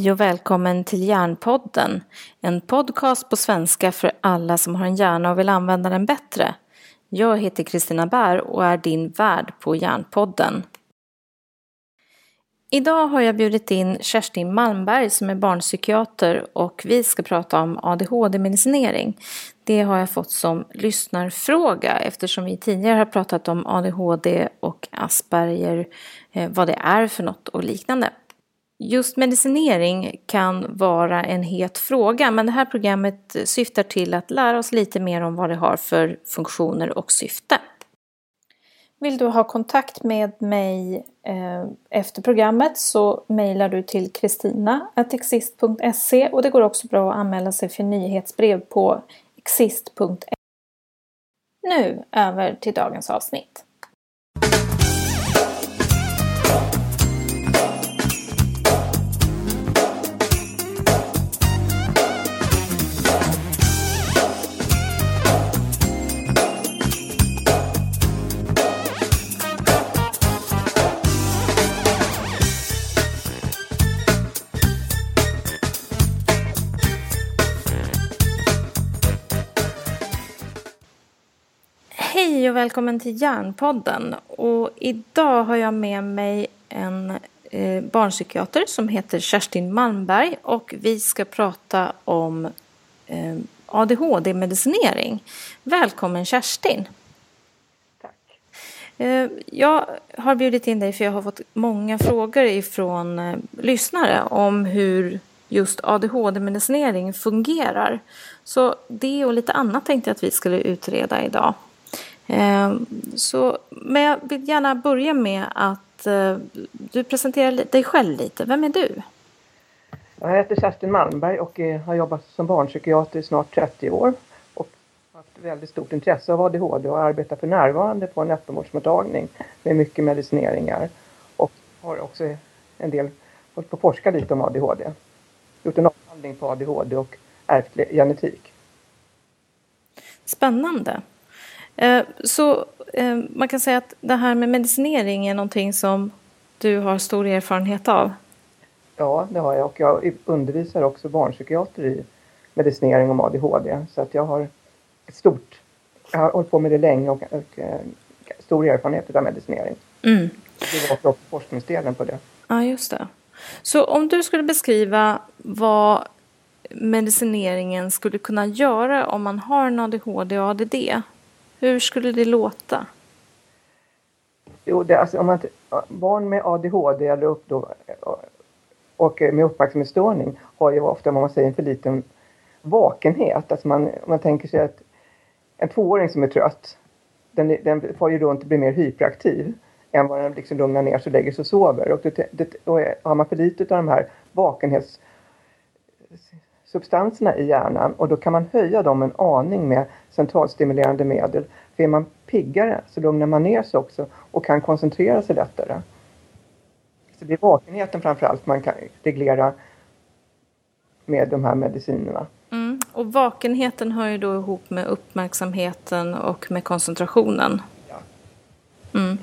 Hej och välkommen till Hjärnpodden. En podcast på svenska för alla som har en hjärna och vill använda den bättre. Jag heter Kristina Bär och är din värd på Hjärnpodden. Idag har jag bjudit in Kerstin Malmberg som är barnpsykiater och vi ska prata om ADHD-medicinering. Det har jag fått som lyssnarfråga eftersom vi tidigare har pratat om ADHD och Asperger, eh, vad det är för något och liknande. Just medicinering kan vara en het fråga men det här programmet syftar till att lära oss lite mer om vad det har för funktioner och syfte. Vill du ha kontakt med mig eh, efter programmet så mejlar du till kristina.exist.se och det går också bra att anmäla sig för nyhetsbrev på exist.se. Nu över till dagens avsnitt. Välkommen till Hjärnpodden. Och idag har jag med mig en eh, barnpsykiater som heter Kerstin Malmberg och vi ska prata om eh, ADHD-medicinering. Välkommen Kerstin! Tack! Eh, jag har bjudit in dig för jag har fått många frågor ifrån eh, lyssnare om hur just ADHD-medicinering fungerar. Så det och lite annat tänkte jag att vi skulle utreda idag. Ehm, så, men jag vill gärna börja med att eh, du presenterar dig själv lite. Vem är du? Jag heter Kerstin Malmberg och har jobbat som barnpsykiater i snart 30 år och haft väldigt stort intresse av ADHD och arbetar för närvarande på en öppenvårdsmottagning med mycket medicineringar och har också en del hållit på att forska lite om ADHD. Gjort en avhandling på ADHD och ärftlig genetik. Spännande. Eh, så eh, man kan säga att det här med medicinering är någonting som du har stor erfarenhet av? Ja, det har jag och jag undervisar också barnpsykiater i medicinering om ADHD. Så att jag har ett stort, jag har hållit på med det länge och, och eh, stor erfarenhet av medicinering. Mm. Det var också forskningsdelen på det. Ja, just det. Så om du skulle beskriva vad medicineringen skulle kunna göra om man har en ADHD och ADD, hur skulle det låta? Jo, det, alltså, om man, barn med ADHD eller upp då, och med uppmärksamhetsstörning har ju ofta, vad man säger, en för liten vakenhet. Alltså man, man tänker sig att en tvååring som är trött, den, den får ju runt och blir mer hyperaktiv än vad den liksom lugnar ner sig och lägger sig och sover. Och, det, det, och har man för lite av de här vakenhets substanserna i hjärnan och då kan man höja dem en aning med centralstimulerande medel. För är man piggare så lugnar man ner sig också och kan koncentrera sig lättare. Så det är vakenheten framförallt man kan reglera med de här medicinerna. Mm. Och vakenheten hör ju då ihop med uppmärksamheten och med koncentrationen. Ja. Mm.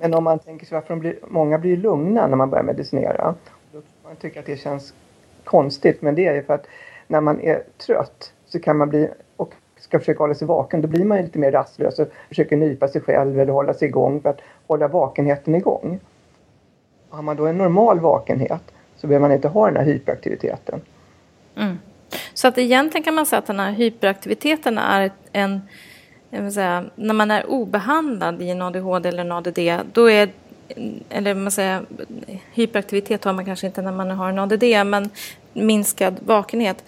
Men om man tänker sig varför blir, många blir lugna när man börjar medicinera. Då man tycker att det känns konstigt men det är ju för att när man är trött så kan man bli och ska försöka hålla sig vaken då blir man lite mer rastlös och försöker nypa sig själv eller hålla sig igång för att hålla vakenheten igång. Och har man då en normal vakenhet så behöver man inte ha den här hyperaktiviteten. Mm. Så att egentligen kan man säga att den här hyperaktiviteten är en, säga, när man är obehandlad i en ADHD eller en ADD, då är eller man säger, hyperaktivitet har man kanske inte när man har en ADD, men minskad vakenhet,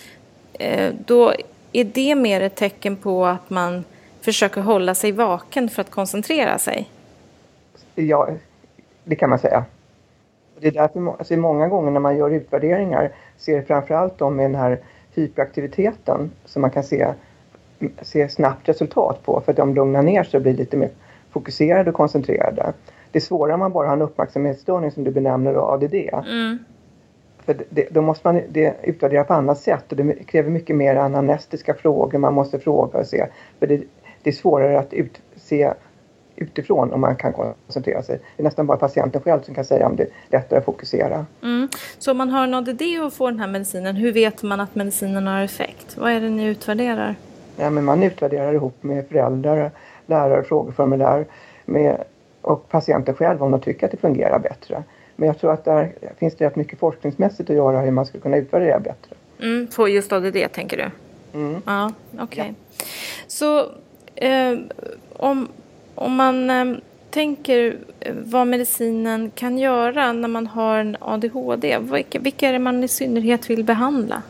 eh, då är det mer ett tecken på att man försöker hålla sig vaken för att koncentrera sig? Ja, det kan man säga. Det är därför alltså många gånger när man gör utvärderingar ser framförallt de med den här hyperaktiviteten som man kan se, se snabbt resultat på för att de lugnar ner sig och blir lite mer fokuserade och koncentrerade. Det är svårare om man bara har en uppmärksamhetsstörning som du benämner och ADD. Mm. För det, då måste man det utvärdera på annat sätt och det kräver mycket mer anamnestiska frågor man måste fråga och se. För det, det är svårare att utse utifrån om man kan koncentrera sig. Det är nästan bara patienten själv som kan säga om det är lättare att fokusera. Mm. Så om man har en ADD och får den här medicinen, hur vet man att medicinen har effekt? Vad är det ni utvärderar? Ja, men man utvärderar ihop med föräldrar, lärare, frågeformulär med, och patienten själv om de tycker att det fungerar bättre. Men jag tror att där finns det rätt mycket forskningsmässigt att göra hur man ska kunna utvärdera bättre. Mm, på just ADD tänker du? Mm. Ja, okej. Okay. Ja. Så eh, om, om man eh, tänker vad medicinen kan göra när man har en ADHD, vilka, vilka är det man i synnerhet vill behandla?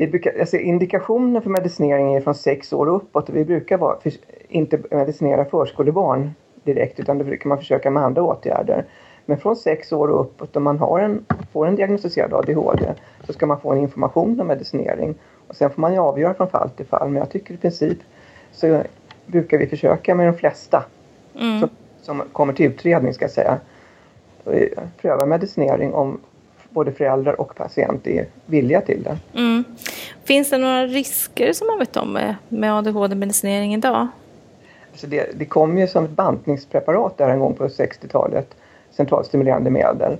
Vi brukar, alltså indikationen för medicinering är från sex år och uppåt och vi brukar vara, för, inte medicinera förskolebarn direkt utan då brukar man försöka med andra åtgärder. Men från sex år och uppåt om man har en, får en diagnostiserad ADHD så ska man få en information om medicinering. Och sen får man ju avgöra från fall till fall men jag tycker i princip så brukar vi försöka med de flesta mm. som, som kommer till utredning ska jag säga pröva medicinering om både föräldrar och patient är villiga till det. Mm. Finns det några risker som man vet om med, med ADHD-medicinering idag? Alltså det, det kom ju som ett bantningspreparat där en gång på 60-talet, centralstimulerande medel.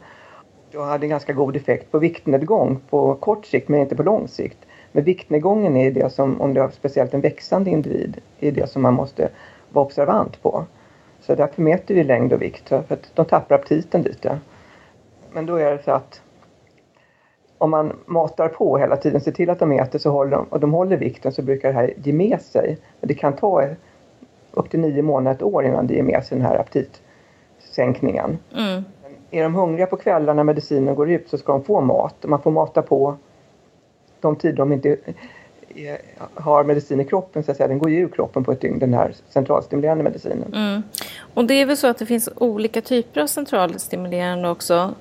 Det hade ganska god effekt på viktnedgång på kort sikt men inte på lång sikt. Men viktnedgången är det som, om du har speciellt en växande individ, är det som man måste vara observant på. Så därför mäter vi längd och vikt för att de tappar aptiten lite. Men då är det så att om man matar på hela tiden, ser till att de äter så håller de, och de håller vikten så brukar det här ge med sig. Men det kan ta upp till nio månader, ett år innan det ger med sig den här aptitsänkningen. Mm. Är de hungriga på kvällarna när medicinen går ut så ska de få mat. Man får mata på de tider de inte är, har medicin i kroppen, så att säga. den går ju ur kroppen på ett dygn, den här centralstimulerande medicinen. Mm. Och det är väl så att det finns olika typer av centralstimulerande också?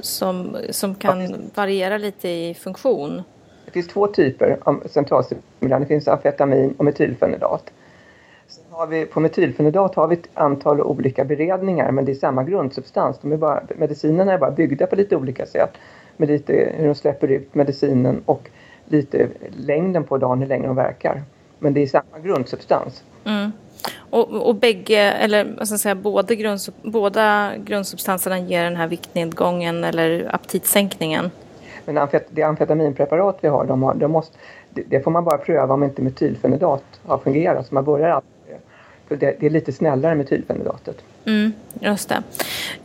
Som, som kan ja, variera lite i funktion? Det finns två typer av centralstimulerande. Det finns amfetamin och metylfenidat. Sen har vi, på metylfenidat har vi ett antal olika beredningar men det är samma grundsubstans. De är bara, medicinerna är bara byggda på lite olika sätt. Med lite hur de släpper ut medicinen och lite längden på dagen, hur länge de verkar. Men det är samma grundsubstans. Mm. Och, och bägge, eller vad ska säga, både grunds, båda grundsubstanserna ger den här viktnedgången eller aptitsänkningen? Men amfet, det amfetaminpreparat vi har, de har de måste, det, får man bara pröva om inte metylfenidat har fungerat. Så man börjar alltid för det, det är lite snällare metylfenidatet. Mm, just det.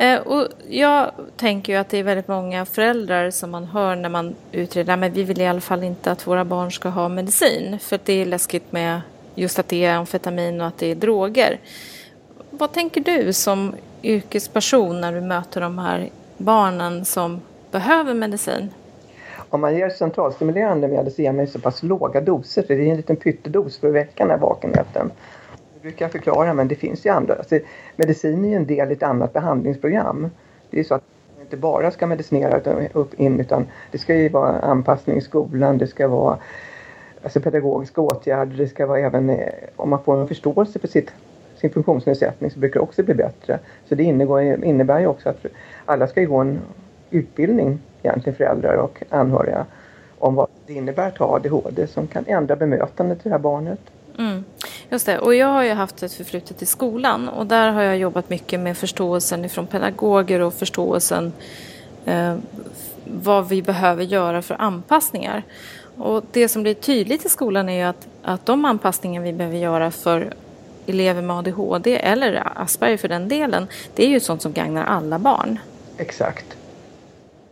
Eh, och jag tänker ju att det är väldigt många föräldrar som man hör när man utreder, men vi vill i alla fall inte att våra barn ska ha medicin för att det är läskigt med just att det är amfetamin och att det är droger. Vad tänker du som yrkesperson när du möter de här barnen som behöver medicin? Om man ger centralstimulerande medel så ger man ju så pass låga doser för det är en liten pyttedos för att väcka den här vakenheten. Det brukar jag förklara men det finns ju andra. Alltså, medicin är ju en del i ett annat behandlingsprogram. Det är så att man inte bara ska medicinera upp in utan det ska ju vara anpassning i skolan, det ska vara alltså pedagogiska åtgärder. Det ska vara även eh, om man får en förståelse för sitt, sin funktionsnedsättning så brukar det också bli bättre. Så det innebär, innebär ju också att alla ska gå en utbildning, egentligen föräldrar och anhöriga, om vad det innebär att ha ADHD som kan ändra bemötandet till det här barnet. Mm. Just det, och jag har ju haft ett förflutet i skolan och där har jag jobbat mycket med förståelsen ifrån pedagoger och förståelsen eh, vad vi behöver göra för anpassningar. Och det som blir tydligt i skolan är ju att, att de anpassningar vi behöver göra för elever med ADHD eller Asperger för den delen, det är ju sånt som gagnar alla barn. Exakt.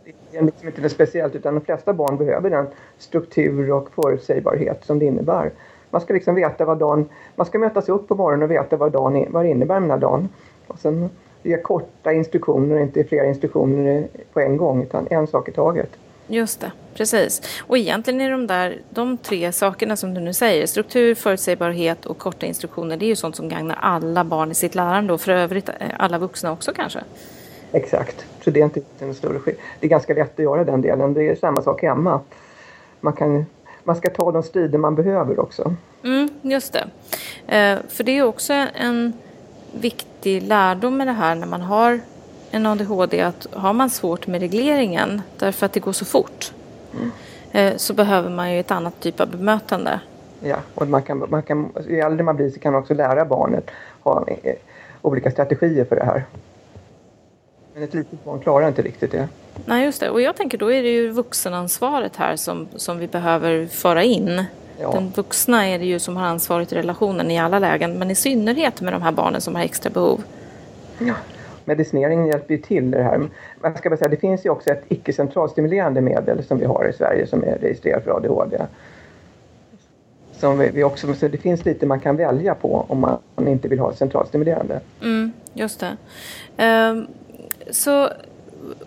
Det är liksom inte något speciellt utan de flesta barn behöver den struktur och förutsägbarhet som det innebär. Man ska liksom veta vad dagen, man ska mötas upp på morgonen och veta vad, dagen, vad det innebär med den här dagen. Och sen ge korta instruktioner, inte flera instruktioner på en gång utan en sak i taget. Just det, precis. Och egentligen är de där, de tre sakerna som du nu säger, struktur, förutsägbarhet och korta instruktioner, det är ju sånt som gagnar alla barn i sitt lärande och för övrigt eh, alla vuxna också kanske. Exakt, så det är inte en större skillnad. Det är ganska lätt att göra den delen. Det är samma sak hemma. Man, kan, man ska ta de strider man behöver också. Mm, just det. Eh, för det är också en viktig lärdom med det här när man har en ADHD att har man svårt med regleringen därför att det går så fort mm. Eh, så behöver man ju ett annat typ av bemötande. Ja, och man kan, man kan, ju äldre man blir så kan man också lära barnet ha eh, olika strategier för det här. Men ett litet barn klarar inte riktigt det. Nej, just det. Och jag tänker då är det ju vuxenansvaret här som, som vi behöver föra in. Ja. Den vuxna är det ju som har ansvaret i relationen i alla lägen, men i synnerhet med de här barnen som har extra behov. Ja. Medicineringen hjälper ju till i det här. Man ska bara säga, det finns ju också ett icke-centralstimulerande medel som vi har i Sverige som är registrerat för ADHD. Som vi också, så det finns lite man kan välja på om man inte vill ha centralstimulerande. Mm, just det. Um, så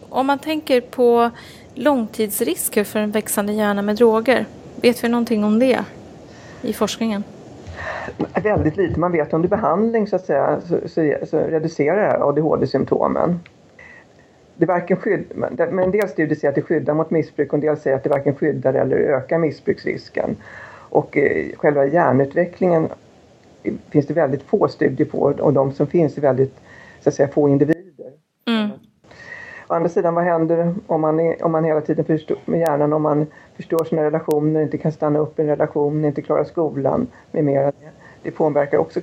om man tänker på långtidsrisker för en växande hjärna med droger, vet vi någonting om det i forskningen? Väldigt lite. Man vet under behandling så att säga så, så, så reducerar ADHD-symptomen. Det varken skydd, men en del studier säger att det skyddar mot missbruk och en del säger att det varken skyddar eller ökar missbruksrisken. Och eh, själva hjärnutvecklingen finns det väldigt få studier på och de som finns är väldigt så att säga, få individer. Å andra sidan, vad händer om man, är, om man hela tiden förstår, med hjärnan, om man förstår sina relationer, inte kan stanna upp i en relation, inte klarar skolan med mera. Det påverkar också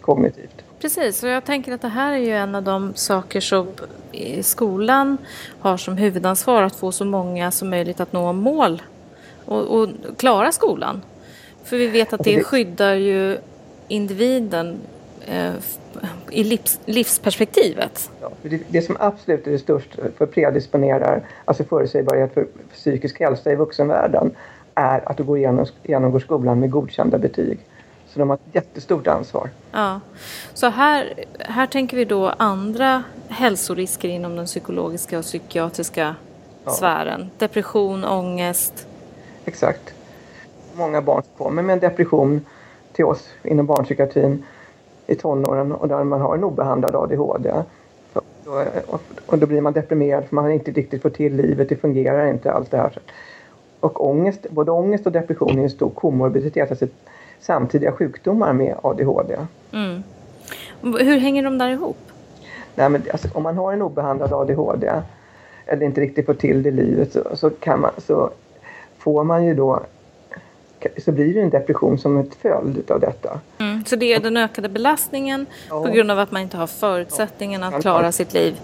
kognitivt. Precis, och jag tänker att det här är ju en av de saker som skolan har som huvudansvar att få så många som möjligt att nå mål och, och klara skolan. För vi vet att det skyddar ju individen eh, i livs, livsperspektivet. Ja, det, det, som absolut är det största för predisponerar, alltså förutsägbarhet för psykisk hälsa i vuxenvärlden, är att du går igenom, genomgår skolan med godkända betyg. Så de har ett jättestort ansvar. Ja. Så här, här tänker vi då andra hälsorisker inom den psykologiska och psykiatriska ja. sfären. Depression, ångest. Exakt. Många barn kommer med en depression till oss inom barnpsykiatrin i tonåren och där man har en obehandlad ADHD. Och då blir man deprimerad för man har inte riktigt fått till livet, det fungerar inte allt det här. Och ångest, både ångest och depression är en stor komorbiditet, alltså samtidiga sjukdomar med ADHD. Mm. Hur hänger de där ihop? Nej, men alltså, om man har en obehandlad ADHD eller inte riktigt får till det i livet så, så, kan man, så får man ju då så blir det en depression som en följd av detta. Mm, så det är den ökade belastningen ja. på grund av att man inte har förutsättningen att klara sitt liv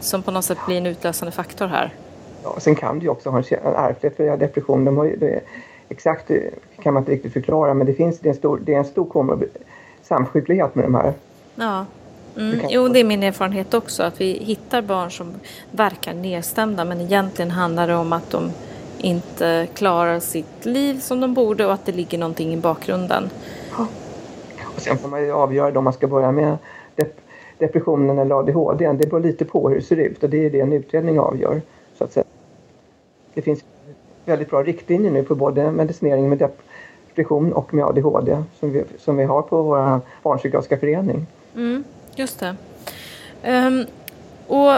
som på något sätt blir en utlösande faktor här? Ja, sen kan du ju också ha en, ärftlighet för depression. De har ju, det, exakt kan man inte riktigt förklara men det finns det är en stor, det är en stor samsjuklighet med de här. Ja. Mm. Jo, det är min erfarenhet också att vi hittar barn som verkar nedstämda men egentligen handlar det om att de inte klarar sitt liv som de borde och att det ligger någonting i bakgrunden. Ja. Och sen får man ju avgöra om man ska börja med dep depressionen eller ADHD. Det beror lite på hur det ser ut och det är det en utredning avgör. Så att säga. Det finns väldigt bra riktlinjer nu på både medicinering med depression och med ADHD som vi, som vi har på vår barnpsykiatriska förening. Mm, just det. Um, och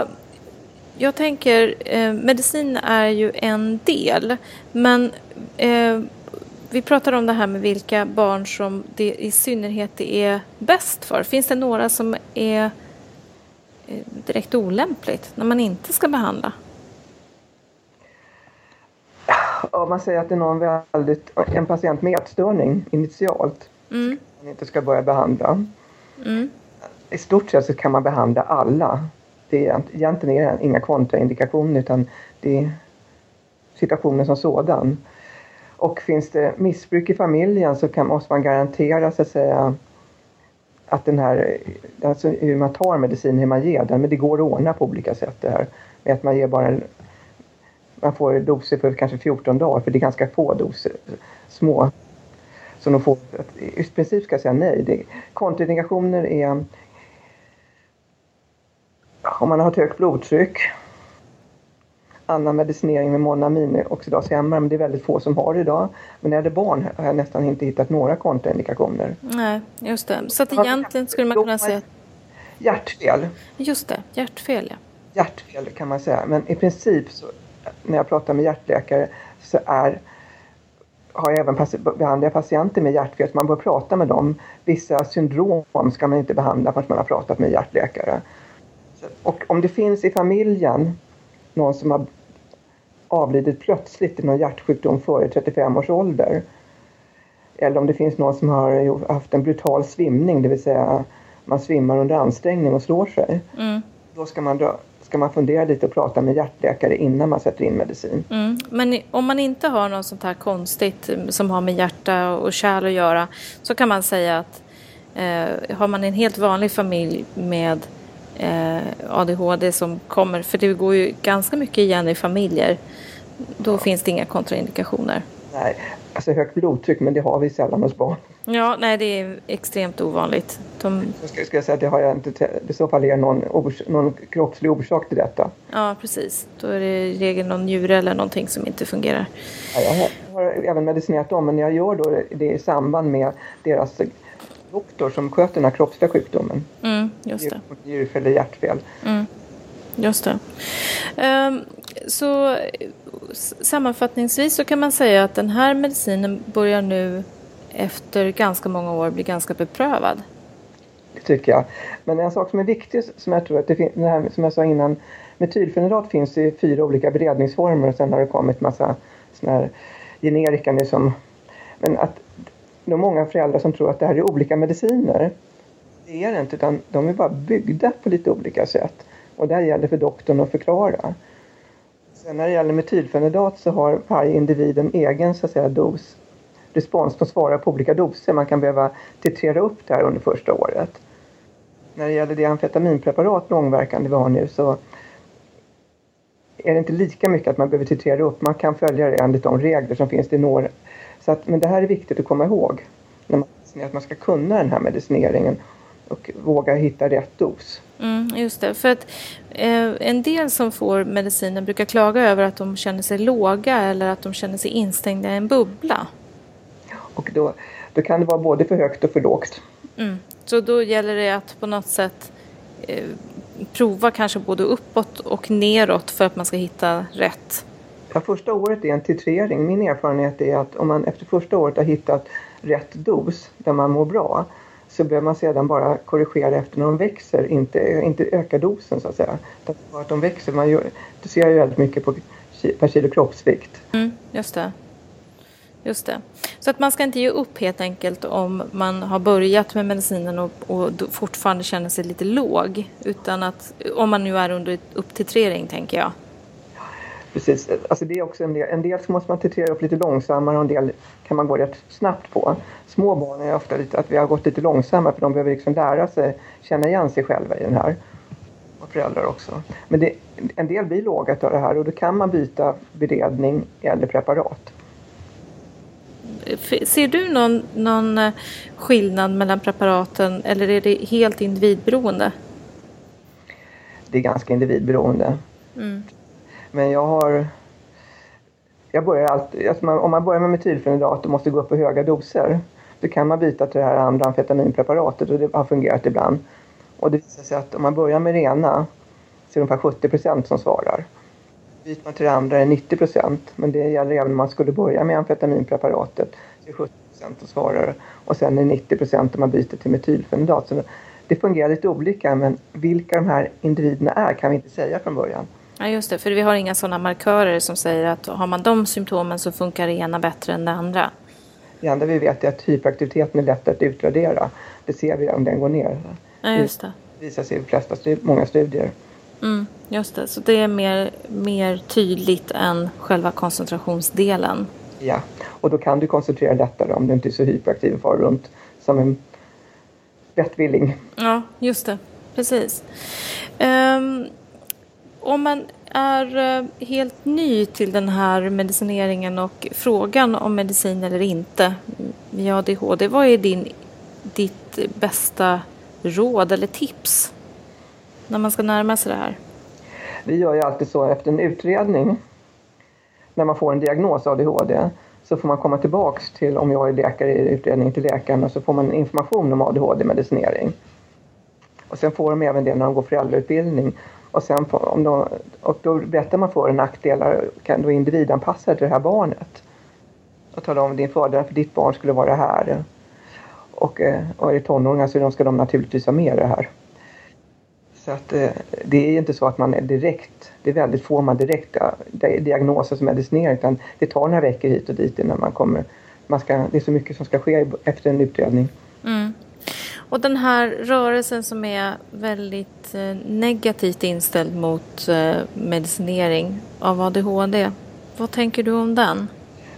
jag tänker, eh, medicin är ju en del, men eh, vi pratar om det här med vilka barn som det i synnerhet det är bäst för. Finns det några som är eh, direkt olämpligt när man inte ska behandla? Om man säger att det är någon väldigt, en patient med ätstörning initialt, mm. man inte ska börja behandla. Mm. I stort sett så kan man behandla alla det är, egentligen är det inga kontraindikationer utan det är situationen som sådan. Och finns det missbruk i familjen så kan, måste man garantera så att säga att den här, alltså hur man tar medicin, hur man ger den, men det går att ordna på olika sätt det här. Med att man ger bara en, man får doser för kanske 14 dagar för det är ganska få doser, små. Så de får, i princip ska jag säga nej. Kontraindikationer är om man har ett högt blodtryck, annan medicinering med monaminoxidashämmare, men det är väldigt få som har det idag. Men när det är barn har jag nästan inte hittat några kontraindikationer. Nej, just det. Så att egentligen skulle man kunna säga... Hjärtfel. Just det, hjärtfel ja. Hjärtfel kan man säga, men i princip så, när jag pratar med hjärtläkare så är har jag även behandlar patienter med hjärtfel, så man bör prata med dem. Vissa syndrom ska man inte behandla förrän man har pratat med hjärtläkare. Och om det finns i familjen någon som har avlidit plötsligt i någon hjärtsjukdom före 35 års ålder eller om det finns någon som har haft en brutal svimning, det vill säga man svimmar under ansträngning och slår sig. Mm. Då ska man, dra, ska man fundera lite och prata med hjärtläkare innan man sätter in medicin. Mm. Men om man inte har något sånt här konstigt som har med hjärta och kärl att göra så kan man säga att eh, har man en helt vanlig familj med eh, ADHD som kommer, för det går ju ganska mycket igen i familjer, då ja. finns det inga kontraindikationer. Nej, alltså högt blodtryck, men det har vi sällan hos barn. Ja, nej det är extremt ovanligt. De... Jag ska, ska jag säga att det har jag inte, i så fall är någon, någon kroppslig orsak till detta. Ja, precis. Då är det i regel någon njure eller någonting som inte fungerar. Ja, jag har, har även medicinerat dem, men jag gör då det i samband med deras doktor som sköter den här kroppsliga sjukdomen. Mm, just det. Njurfel hjärtfel. Mm, just det. Um, så sammanfattningsvis så kan man säga att den här medicinen börjar nu efter ganska många år bli ganska beprövad. Det tycker jag. Men en sak som är viktig som jag tror att det finns, som jag sa innan, metylfenidat finns i fyra olika beredningsformer och sen har det kommit massa såna här generika nu som... Men att det är många föräldrar som tror att det här är olika mediciner. Det är det inte, utan de är bara byggda på lite olika sätt. Och där gäller för doktorn att förklara. Sen när det gäller metylfenidat så har varje individ en egen så att säga, dos respons. De svarar på olika doser. Man kan behöva titrera upp det här under första året. När det gäller det amfetaminpreparat långverkande vi har nu så är det inte lika mycket att man behöver titrera upp. Man kan följa det enligt de regler som finns. Det några. Så att, men det här är viktigt att komma ihåg. När man, att man ska kunna den här medicineringen och våga hitta rätt dos. Mm, just det, för att eh, en del som får medicinen brukar klaga över att de känner sig låga eller att de känner sig instängda i en bubbla. Och då, då kan det vara både för högt och för lågt. Mm. Så då gäller det att på något sätt eh, prova kanske både uppåt och neråt för att man ska hitta rätt? Ja, första året är en titrering. Min erfarenhet är att om man efter första året har hittat rätt dos där man mår bra så behöver man sedan bara korrigera efter när de växer, inte, inte öka dosen så att säga. Bara Att de växer, man gör, du ser ju väldigt mycket på per kilo kroppsvikt. Mm, just det. Just det. Så att man ska inte ge upp helt enkelt om man har börjat med medicinen och, och fortfarande känner sig lite låg. Utan att, om man nu är under upptitrering tänker jag. Precis, alltså det är också en del, en del så måste man titrera upp lite långsammare och en del kan man gå rätt snabbt på. Små barn är ofta lite att vi har gått lite långsammare för de behöver liksom lära sig känna igen sig själva i den här. Och föräldrar också. Men det, en del blir låga av det här och då kan man byta beredning eller preparat. Ser du någon, någon eh, skillnad mellan preparaten eller är det helt individberoende? Det är ganska individberoende. Mm. Men jag har... Jag börjar alltid, alltså man, om man börjar med metylfenidat och måste gå upp i höga doser då kan man byta till det här andra amfetaminpreparatet och det har fungerat ibland. Och det visar sig att om man börjar med rena så är det ungefär 70 procent som svarar. Byter man till det andra är det 90 procent. Men det gäller även om man skulle börja med amfetaminpreparatet. Så är 70 procent som svarar. Och sen är det 90 procent om man byter till metylfenidat. Så det fungerar lite olika men vilka de här individerna är kan vi inte säga från början. Ja just det, för vi har inga sådana markörer som säger att har man de symptomen så funkar det ena bättre än det andra. Det enda vi vet är att hyperaktiviteten är lätt att utvärdera. Det ser vi om den går ner. Ja, just det. Det visar sig i flesta stu många studier. Mm, just det, så det är mer, mer tydligt än själva koncentrationsdelen. Ja, och då kan du koncentrera lättare om du inte är så hyperaktiv och far runt som en vettvilling. Ja, just det. Precis. Um, om man är eh, helt ny till den här medicineringen och frågan om medicin eller inte mm, i ADHD, vad är din, ditt bästa råd eller tips när man ska närma sig det här? Vi gör ju alltid så efter en utredning när man får en diagnos ADHD så får man komma tillbaks till, om jag är läkare i utredningen till läkaren och så får man information om ADHD-medicinering. Och sen får de även det när de går föräldrautbildning. Och, sen om de, och då berättar man för nackdelar, kan du individanpassa till det här barnet. Och tala om din fördel för ditt barn skulle vara här. Och, eh, och är det tonåringar så ska de naturligtvis ha med det här. Så att eh, det är inte så att man är direkt, det är väldigt få man direkt diagnoser som medicinerar, utan det tar några veckor hit och dit innan man kommer, man ska, det är så mycket som ska ske efter en utredning. Mm. Och den här rörelsen som är väldigt eh, negativt inställd mot eh, medicinering av ADHD. Vad tänker du om den?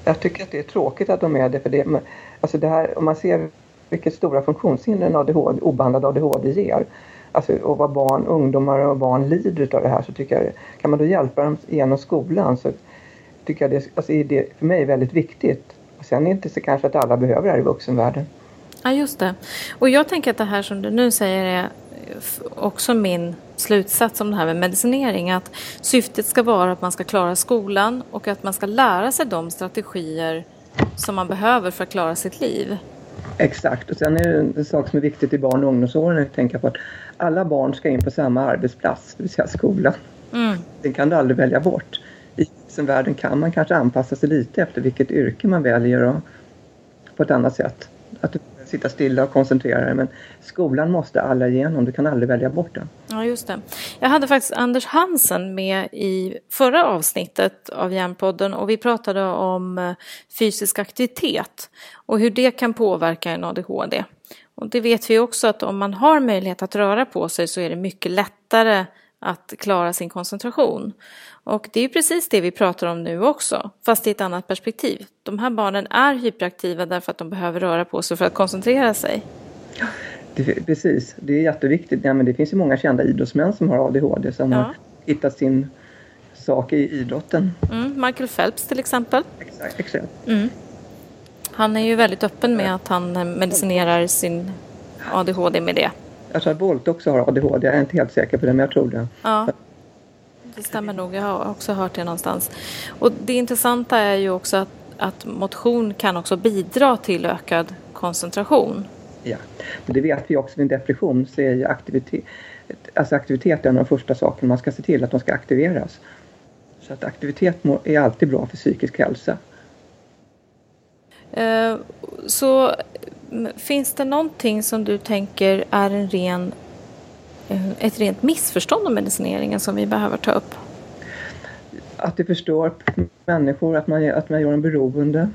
Jag tycker att det är tråkigt att de är det. För det, alltså det här, om man ser vilket stora funktionshinder en ADHD, obehandlad ADHD ger. Alltså, och vad barn, ungdomar och barn lider av det här så tycker jag, kan man då hjälpa dem genom skolan så tycker jag det, alltså, är det för mig väldigt viktigt. Och sen är det inte så kanske att alla behöver det här i vuxenvärlden. Ja, just det. Och jag tänker att det här som du nu säger är också min slutsats om det här med medicinering. Att syftet ska vara att man ska klara skolan och att man ska lära sig de strategier som man behöver för att klara sitt liv. Exakt, och sen är det en sak som är viktigt i barn och ungdomsåren att tänka på att alla barn ska in på samma arbetsplats, det vill säga skolan. Mm. Den kan du aldrig välja bort. I världen kan man kanske anpassa sig lite efter vilket yrke man väljer och på ett annat sätt. Att du sitta stilla och koncentrera dig men skolan måste alla igenom, du kan aldrig välja bort den. Ja, just det. Jag hade faktiskt Anders Hansen med i förra avsnittet av Hjärnpodden och vi pratade om eh, fysisk aktivitet och hur det kan påverka en ADHD. Och det vet vi också att om man har möjlighet att röra på sig så är det mycket lättare att klara sin koncentration. Och det är precis det vi pratar om nu också, fast i ett annat perspektiv. De här barnen är hyperaktiva därför att de behöver röra på sig för att koncentrera sig. Det, precis, det är jätteviktigt. Ja, men det finns ju många kända idrottsmän som har ADHD som ja. har hittat sin sak i idrotten. Mm, Michael Phelps till exempel. Exakt. exakt. Mm. Han är ju väldigt öppen med att han medicinerar sin ADHD med det. Jag tror att Bolt också har ADHD, jag är inte helt säker på det men jag tror det. Ja. Det stämmer nog, jag har också hört det någonstans. Och det intressanta är ju också att, att motion kan också bidra till ökad koncentration. Ja, men det vet vi också vid depression så är ju aktivitet, alltså aktivitet är en av de första sakerna man ska se till att de ska aktiveras. Så att aktivitet är alltid bra för psykisk hälsa. Eh, så finns det någonting som du tänker är en ren, eh, ett rent missförstånd om medicineringen som vi behöver ta upp? Att det förstår människor, att man, att man gör dem beroende.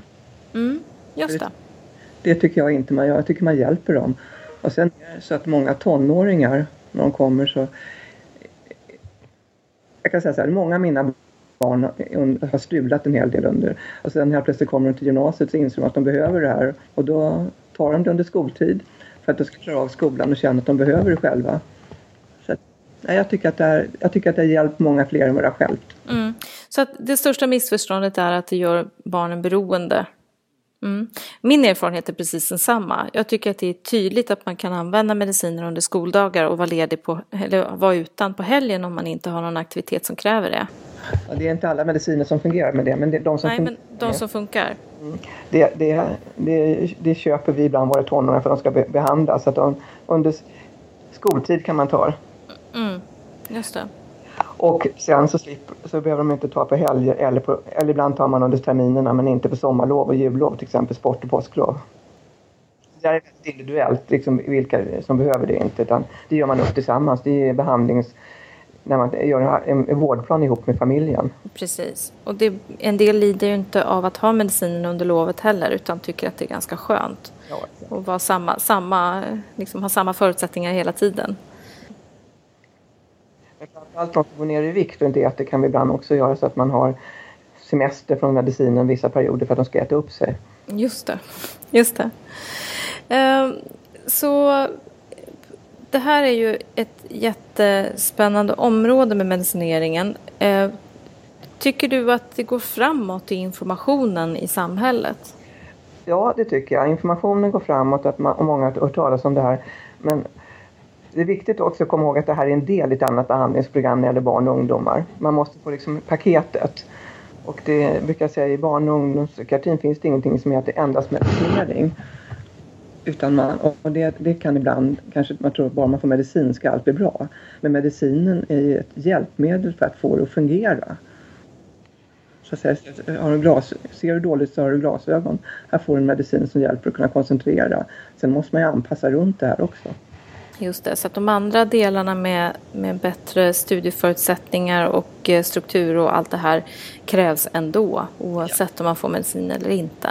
Mm, just det. Det tycker jag inte man gör. Jag tycker man hjälper dem. Och sen är det så att många tonåringar, när de kommer så... Jag kan säga så här, många av mina barn har strulat en hel del under. Och sen helt plötsligt kommer de till gymnasiet så inser de att de behöver det här. Och då tar de det under skoltid för att de ska klara av skolan och känna att de behöver det själva. Så att, nej, jag, tycker att det är, jag tycker att det har hjälpt många fler än vad det har självt. Mm. Så att det största missförståndet är att det gör barnen beroende Mm. Min erfarenhet är precis densamma. Jag tycker att det är tydligt att man kan använda mediciner under skoldagar och vara ledig på, eller vara utan på helgen om man inte har någon aktivitet som kräver det. Ja, det är inte alla mediciner som fungerar med det, men det är de som Nej, men de som funkar. Mm. Det, det, det, det, köper vi ibland våra tonåringar för att de ska behandlas. Så att de, under skoltid kan man ta det. Mm, just det. Och sen så, slipper, så behöver de inte ta på helger eller, på, eller ibland tar man under terminerna men inte på sommarlov och jullov till exempel sport och påsklov. Det är väldigt individuellt liksom, vilka som behöver det inte utan det gör man upp tillsammans. Det är behandlings när man gör en, vårdplan ihop med familjen. Precis. Och det, en del lider ju inte av att ha medicinen under lovet heller utan tycker att det är ganska skönt. Ja, och vara samma, samma, liksom, ha samma förutsättningar hela tiden. Framförallt de som går ner i vikt och inte äter kan vi ibland också göra så att man har semester från medicinen vissa perioder för att de ska äta upp sig. Just det. Just det. Ehm, så det här är ju ett jättespännande område med medicineringen. Eh, tycker du att det går framåt i informationen i samhället? Ja, det tycker jag. Informationen går framåt att man, och många har hört talas om det här. Men det är viktigt också att komma ihåg att det här är en del i ett annat behandlingsprogram när det gäller barn och ungdomar. Man måste få liksom paketet. Och det brukar jag säga i barn och ungdomspsykiatrin finns det ingenting som heter endast medicinering. Utan man, och det, det kan ibland, kanske man tror att bara man får medicin ska allt bli bra. Men medicinen är ju ett hjälpmedel för att få det att fungera. Så att säga, har du glas, ser du dåligt så har du glasögon. Här får du en medicin som hjälper att kunna koncentrera. Sen måste man ju anpassa runt det här också. Just det, så att de andra delarna med, med bättre studieförutsättningar och eh, struktur och allt det här krävs ändå oavsett ja. om man får medicin eller inte.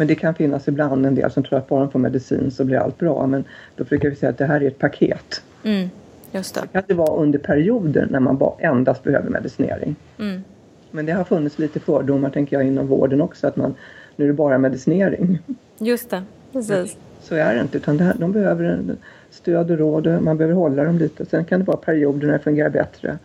Men det kan finnas ibland en del som tror att bara de får medicin så blir allt bra. Men då brukar vi säga att det här är ett paket. Mm, just det. det kan det vara under perioder när man bara endast behöver medicinering. Mm. Men det har funnits lite fördomar tänker jag inom vården också att man nu är det bara medicinering. Just det, precis. Så är det inte utan det här, de behöver stöd och råd man behöver hålla dem lite. Sen kan det vara perioder när det fungerar bättre.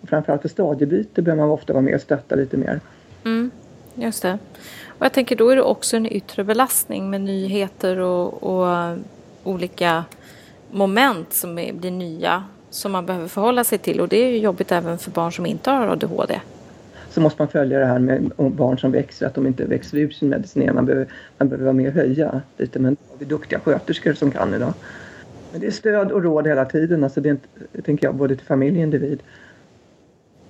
Och framförallt för stadiebyte behöver man ofta vara med och stötta lite mer. Mm, just det. Och jag tänker då är det också en yttre belastning med nyheter och, och olika moment som är, blir nya som man behöver förhålla sig till och det är ju jobbigt även för barn som inte har ADHD. Så måste man följa det här med barn som växer, att de inte växer ur sin medicinering. Man behöver, man behöver vara med och höja lite men det är duktiga sköterskor som kan idag. Men det är stöd och råd hela tiden, alltså det, är, tänker jag, både till familj och individ.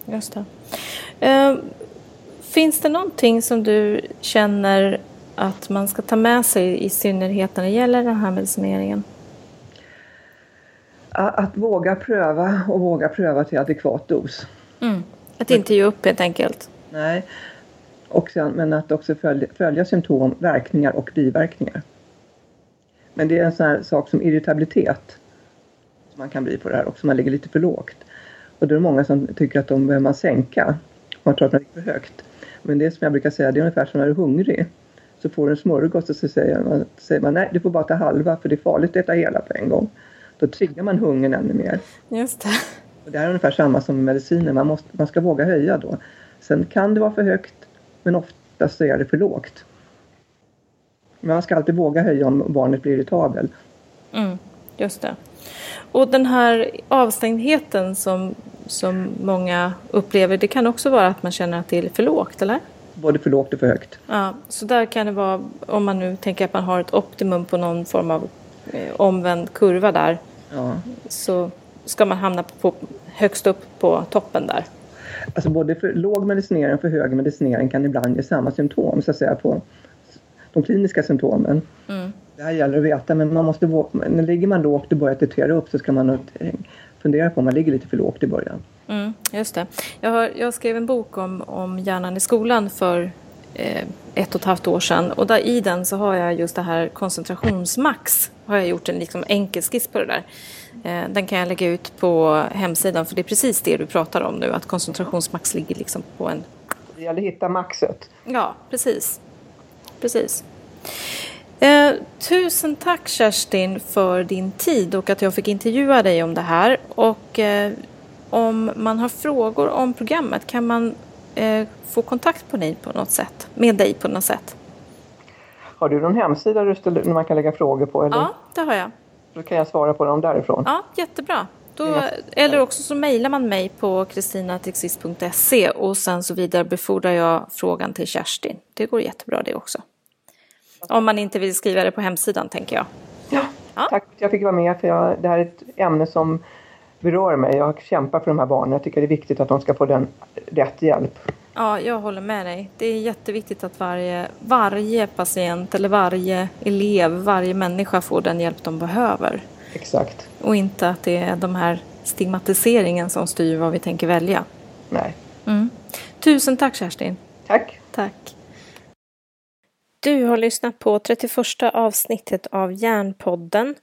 Just det. Finns det någonting som du känner att man ska ta med sig i synnerhet när det gäller den här medicineringen? Att våga pröva och våga pröva till adekvat dos. Mm. Att inte ge upp helt enkelt. Nej. Och sen, men att också följa, följa symptom, verkningar och biverkningar. Men det är en sån här sak som irritabilitet som man kan bli på det här också, man ligger lite för lågt. Och då är det många som tycker att de behöver man sänka. Man tror att man ligger för högt. Men det som jag brukar säga, det är ungefär som när du är hungrig. Så får du en smörgås och så säger man, säger man nej, du får bara ta halva för det är farligt att äta hela på en gång. Då triggar man hungern ännu mer. Just det. Och det är ungefär samma som med mediciner, man, måste, man ska våga höja då. Sen kan det vara för högt, men oftast så är det för lågt. Men man ska alltid våga höja om barnet blir irritabel. Mm, just det. Och den här avstängdheten som, som många upplever, det kan också vara att man känner att det är för lågt, eller? Både för lågt och för högt. Ja, så där kan det vara, om man nu tänker att man har ett optimum på någon form av eh, omvänd kurva där, ja. så ska man hamna på, högst upp på toppen där. Alltså både för låg medicinering och för hög medicinering kan ibland ge samma symptom så att säga på de kliniska symptomen. Mm. Det här gäller att veta men man måste, när ligger man lågt och börjar titrera upp så ska man fundera på om man ligger lite för lågt i början. Mm, just det. Jag, har, jag skrev en bok om, om hjärnan i skolan för eh, ett och ett halvt år sedan och där, i den så har jag just det här koncentrationsmax. Har jag gjort en liksom enkel skiss på det där. Eh, den kan jag lägga ut på hemsidan för det är precis det du pratar om nu att koncentrationsmax ligger liksom på en... Det gäller att hitta maxet. Ja, precis. Precis. Eh, tusen tack Kerstin för din tid och att jag fick intervjua dig om det här. Och eh, om man har frågor om programmet kan man eh, få kontakt på dig på något sätt, med dig på något sätt. Har du någon hemsida där man kan lägga frågor på? Eller? Ja, det har jag. Då kan jag svara på dem därifrån. Ja, jättebra. Då, eller också så mejlar man mig på kristinatexist.se och sen så vidarebefordrar jag frågan till Kerstin. Det går jättebra det också. Om man inte vill skriva det på hemsidan tänker jag. Ja, ja. tack jag fick vara med för jag, det här är ett ämne som berör mig. Jag kämpar för de här barnen. Jag tycker det är viktigt att de ska få den rätt hjälp. Ja, jag håller med dig. Det är jätteviktigt att varje, varje patient eller varje elev, varje människa får den hjälp de behöver. Exakt. Och inte att det är de här stigmatiseringen som styr vad vi tänker välja. Nej. Mm. Tusen tack Kerstin. Tack. Tack. Du har lyssnat på 31 avsnittet av Järnpodden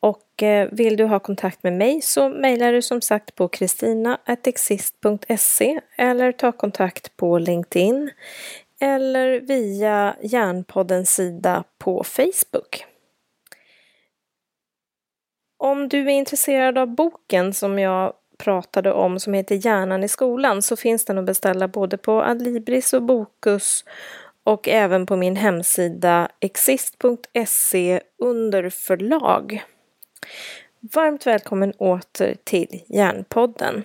och eh, vill du ha kontakt med mig så mejlar du som sagt på kristina.exist.se eller ta kontakt på LinkedIn eller via Järnpoddens sida på Facebook. Om du är intresserad av boken som jag pratade om som heter Hjärnan i skolan så finns den att beställa både på Adlibris och Bokus och även på min hemsida exist.se under förlag. Varmt välkommen åter till Järnpodden.